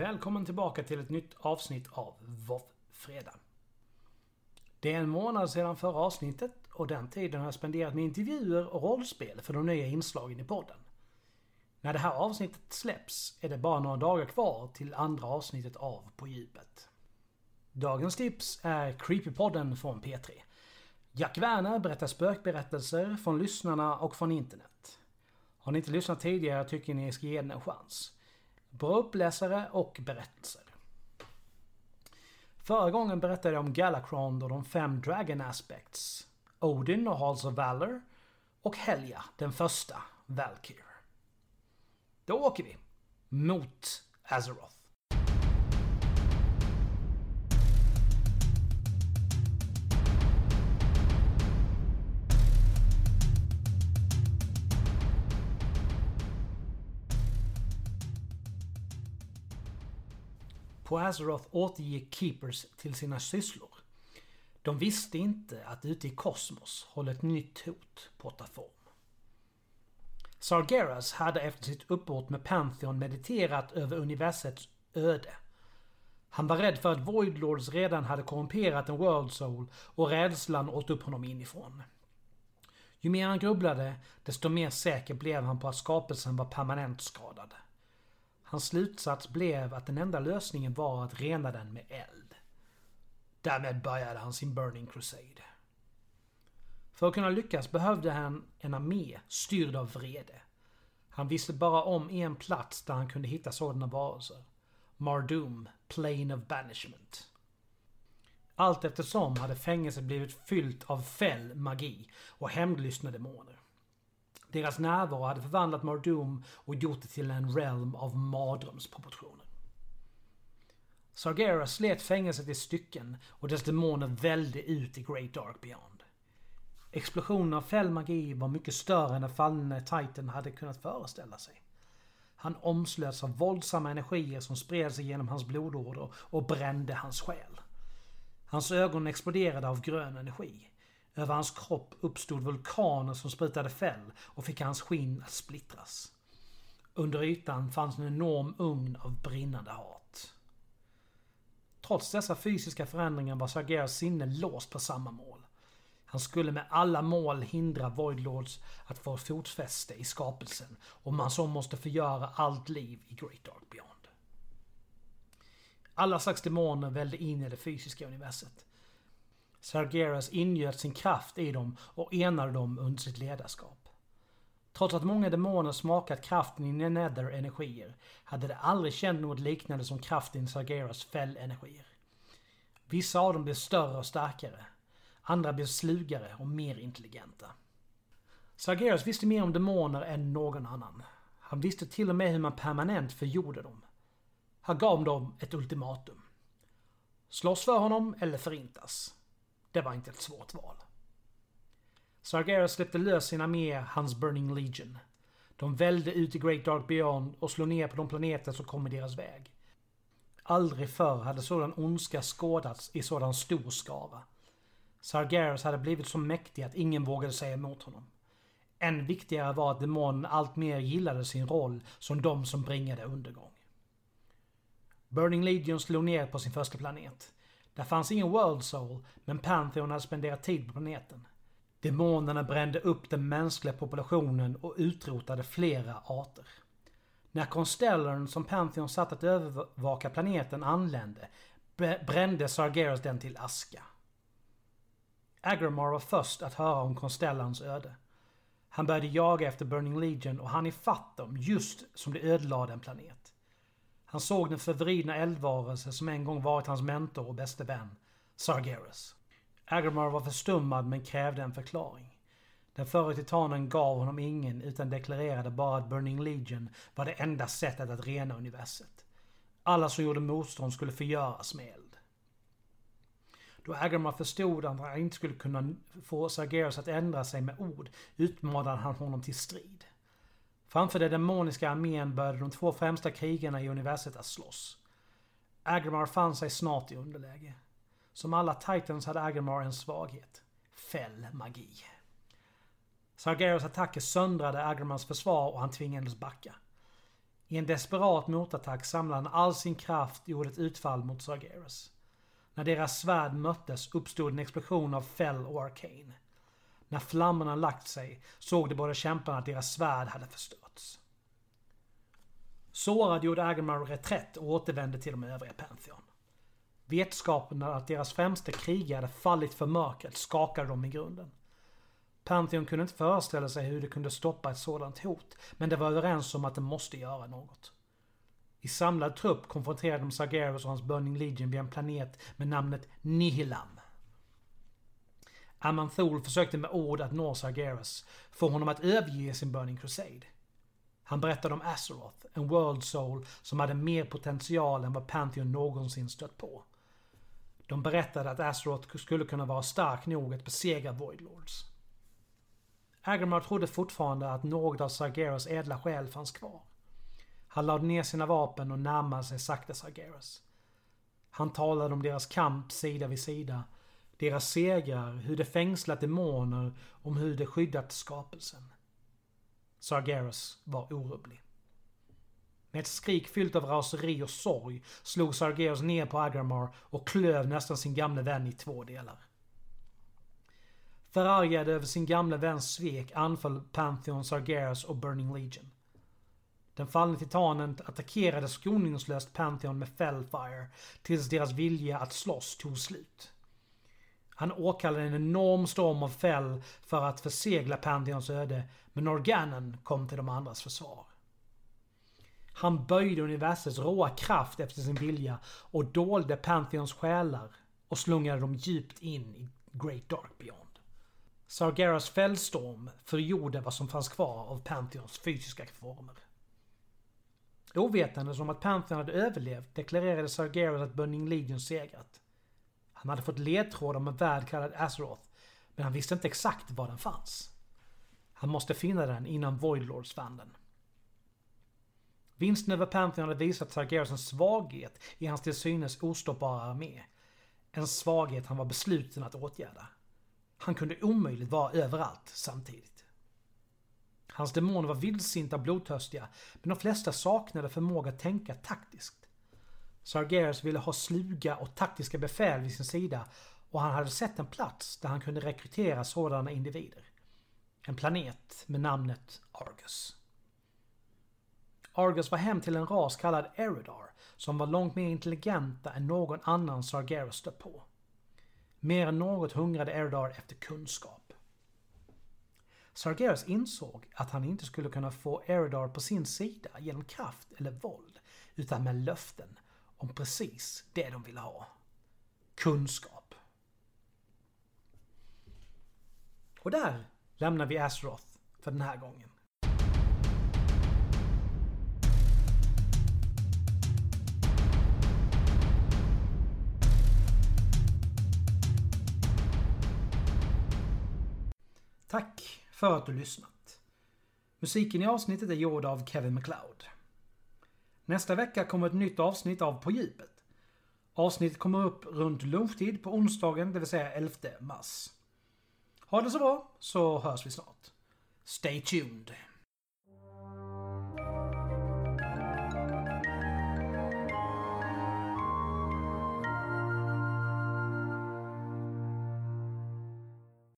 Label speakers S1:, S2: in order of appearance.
S1: Välkommen tillbaka till ett nytt avsnitt av WoW Fredag. Det är en månad sedan förra avsnittet och den tiden har jag spenderat med intervjuer och rollspel för de nya inslagen i podden. När det här avsnittet släpps är det bara några dagar kvar till andra avsnittet av På djupet. Dagens tips är Creepypodden från P3. Jack Werner berättar spökberättelser från lyssnarna och från internet. Har ni inte lyssnat tidigare tycker ni ska ge den en chans. Bra uppläsare och berättelser. Förra gången berättade jag om Galakrond och de fem Dragon Aspects. Odin och Halls of Valor. Och Helja, den första, Valkyr. Då åker vi. Mot Azeroth. På Azeroth återgick Keepers till sina sysslor. De visste inte att ute i kosmos håller ett nytt hot på att ta form. Sargeras hade efter sitt uppbrott med Pantheon mediterat över universets öde. Han var rädd för att Voidlords redan hade korrumperat en World Soul och rädslan åt upp honom inifrån. Ju mer han grubblade, desto mer säker blev han på att skapelsen var permanent skadad. Hans slutsats blev att den enda lösningen var att rena den med eld. Därmed började han sin Burning Crusade. För att kunna lyckas behövde han en armé styrd av vrede. Han visste bara om en plats där han kunde hitta sådana varelser. Mardum, Plane of Banishment. Allt eftersom hade fängelset blivit fyllt av fäll magi och hämndlystna demoner. Deras närvaro hade förvandlat Mardum och gjort det till en realm av mardrömsproportioner. Sargera slet fängelset i stycken och dess demoner välde ut i Great Dark Beyond. Explosionen av fäll magi var mycket större än den fallne Titan hade kunnat föreställa sig. Han omslöts av våldsamma energier som spred sig genom hans blodådror och brände hans själ. Hans ögon exploderade av grön energi. Över hans kropp uppstod vulkaner som sprutade fäll och fick hans skinn att splittras. Under ytan fanns en enorm ugn av brinnande hat. Trots dessa fysiska förändringar var Sargeras sinne låst på samma mål. Han skulle med alla mål hindra Voidlords att få fotfäste i skapelsen om man så måste förgöra allt liv i Great Dark Beyond. Alla slags demoner välde in i det fysiska universet. Sargeras ingöt sin kraft i dem och enade dem under sitt ledarskap. Trots att många demoner smakat kraften i Nether energier hade de aldrig känt något liknande som kraften i Sargeras fällenergier. Vissa av dem blev större och starkare. Andra blev slugare och mer intelligenta. Sargeras visste mer om demoner än någon annan. Han visste till och med hur man permanent förgjorde dem. Han gav dem ett ultimatum. Slåss för honom eller förintas. Det var inte ett svårt val. Sargeras släppte lös sin armé, hans Burning Legion. De välde ut i Great Dark Beyond och slog ner på de planeter som kom i deras väg. Aldrig förr hade sådan ondska skådats i sådan stor skara. Sargeras hade blivit så mäktig att ingen vågade säga emot honom. Än viktigare var att demonen alltmer gillade sin roll som de som bringade undergång. Burning Legion slog ner på sin första planet. Där fanns ingen World Soul, men Pantheon hade spenderat tid på planeten. Demonerna brände upp den mänskliga populationen och utrotade flera arter. När Constellern som Pantheon satt att övervaka planeten anlände brände Sargeras den till aska. Agramar var först att höra om Constellerns öde. Han började jaga efter Burning Legion och han ifatt dem just som de ödelade en planet. Han såg den förvridna eldvarelse som en gång varit hans mentor och bäste vän, Sargeras. Agramar var förstummad men krävde en förklaring. Den förre titanen gav honom ingen utan deklarerade bara att Burning Legion var det enda sättet att rena universet. Alla som gjorde motstånd skulle förgöras med eld. Då Agramar förstod att han inte skulle kunna få Sargeras att ändra sig med ord utmanade han honom till strid. Framför den demoniska armén började de två främsta krigarna i universet att slåss. Agramar fann sig snart i underläge. Som alla Titans hade Agramar en svaghet. Fäll magi. Sargeras attacker söndrade Agramars försvar och han tvingades backa. I en desperat motattack samlade han all sin kraft och gjorde ett utfall mot Sargeras. När deras svärd möttes uppstod en explosion av Fell och arcane. När flammorna lagt sig såg de båda kämparna att deras svärd hade förstörts. Sårad gjorde Agamar reträtt och återvände till de övriga Pantheon. Vetskapen att deras främste krigare hade fallit för mörkret skakade dem i grunden. Pantheon kunde inte föreställa sig hur de kunde stoppa ett sådant hot, men de var överens om att de måste göra något. I samlad trupp konfronterade de Sargeras och hans Burning Legion vid en planet med namnet Nihilam. Amanthul försökte med ord att nå Sargeras, få honom att överge sin Burning Crusade. Han berättade om Azeroth, en World Soul som hade mer potential än vad Pantheon någonsin stött på. De berättade att Azeroth skulle kunna vara stark nog att besegra Void Lords. Agamar trodde fortfarande att något av Sargeras ädla själ fanns kvar. Han lade ner sina vapen och närmade sig sakta Sargeras. Han talade om deras kamp sida vid sida, deras segrar, hur de fängslat demoner, om hur de skyddat skapelsen. Sargeras var orubblig. Med ett skrik fyllt av raseri och sorg slog Sargeras ner på Agramar och klöv nästan sin gamle vän i två delar. Förargad över sin gamle väns svek anföll Pantheon Sargeras och Burning Legion. Den fallne titanen attackerade skoningslöst Pantheon med Fellfire tills deras vilja att slåss tog slut. Han åkallade en enorm storm av fäll för att försegla Pantheons öde, men Organen kom till de andras försvar. Han böjde universets råa kraft efter sin vilja och dolde Pantheons själar och slungade dem djupt in i Great Dark Beyond. Sargeras fällstorm förgjorde vad som fanns kvar av Pantheons fysiska former. Ovetandes om att Pantheon hade överlevt deklarerade Sargeras att Burning Legion segrat. Han hade fått ledtrådar om en värld kallad Azeroth, men han visste inte exakt var den fanns. Han måste finna den innan Voidlords fann den. Vinsten över Pantheon hade visat Targaryens en svaghet i hans till synes ostoppbara armé. En svaghet han var besluten att åtgärda. Han kunde omöjligt vara överallt samtidigt. Hans demoner var vildsinta och blodtörstiga, men de flesta saknade förmåga att tänka taktiskt. Sargeras ville ha sluga och taktiska befäl vid sin sida och han hade sett en plats där han kunde rekrytera sådana individer. En planet med namnet Argus. Argus var hem till en ras kallad Eridar som var långt mer intelligenta än någon annan Sargeras stött på. Mer än något hungrade Eridar efter kunskap. Sargeras insåg att han inte skulle kunna få Eridar på sin sida genom kraft eller våld, utan med löften om precis det de ville ha. Kunskap. Och där lämnar vi Azeroth för den här gången. Tack för att du lyssnat. Musiken i avsnittet är gjord av Kevin MacLeod. Nästa vecka kommer ett nytt avsnitt av På djupet. Avsnittet kommer upp runt lunchtid på onsdagen, det vill säga 11 mars. Ha det så bra, så hörs vi snart. Stay tuned!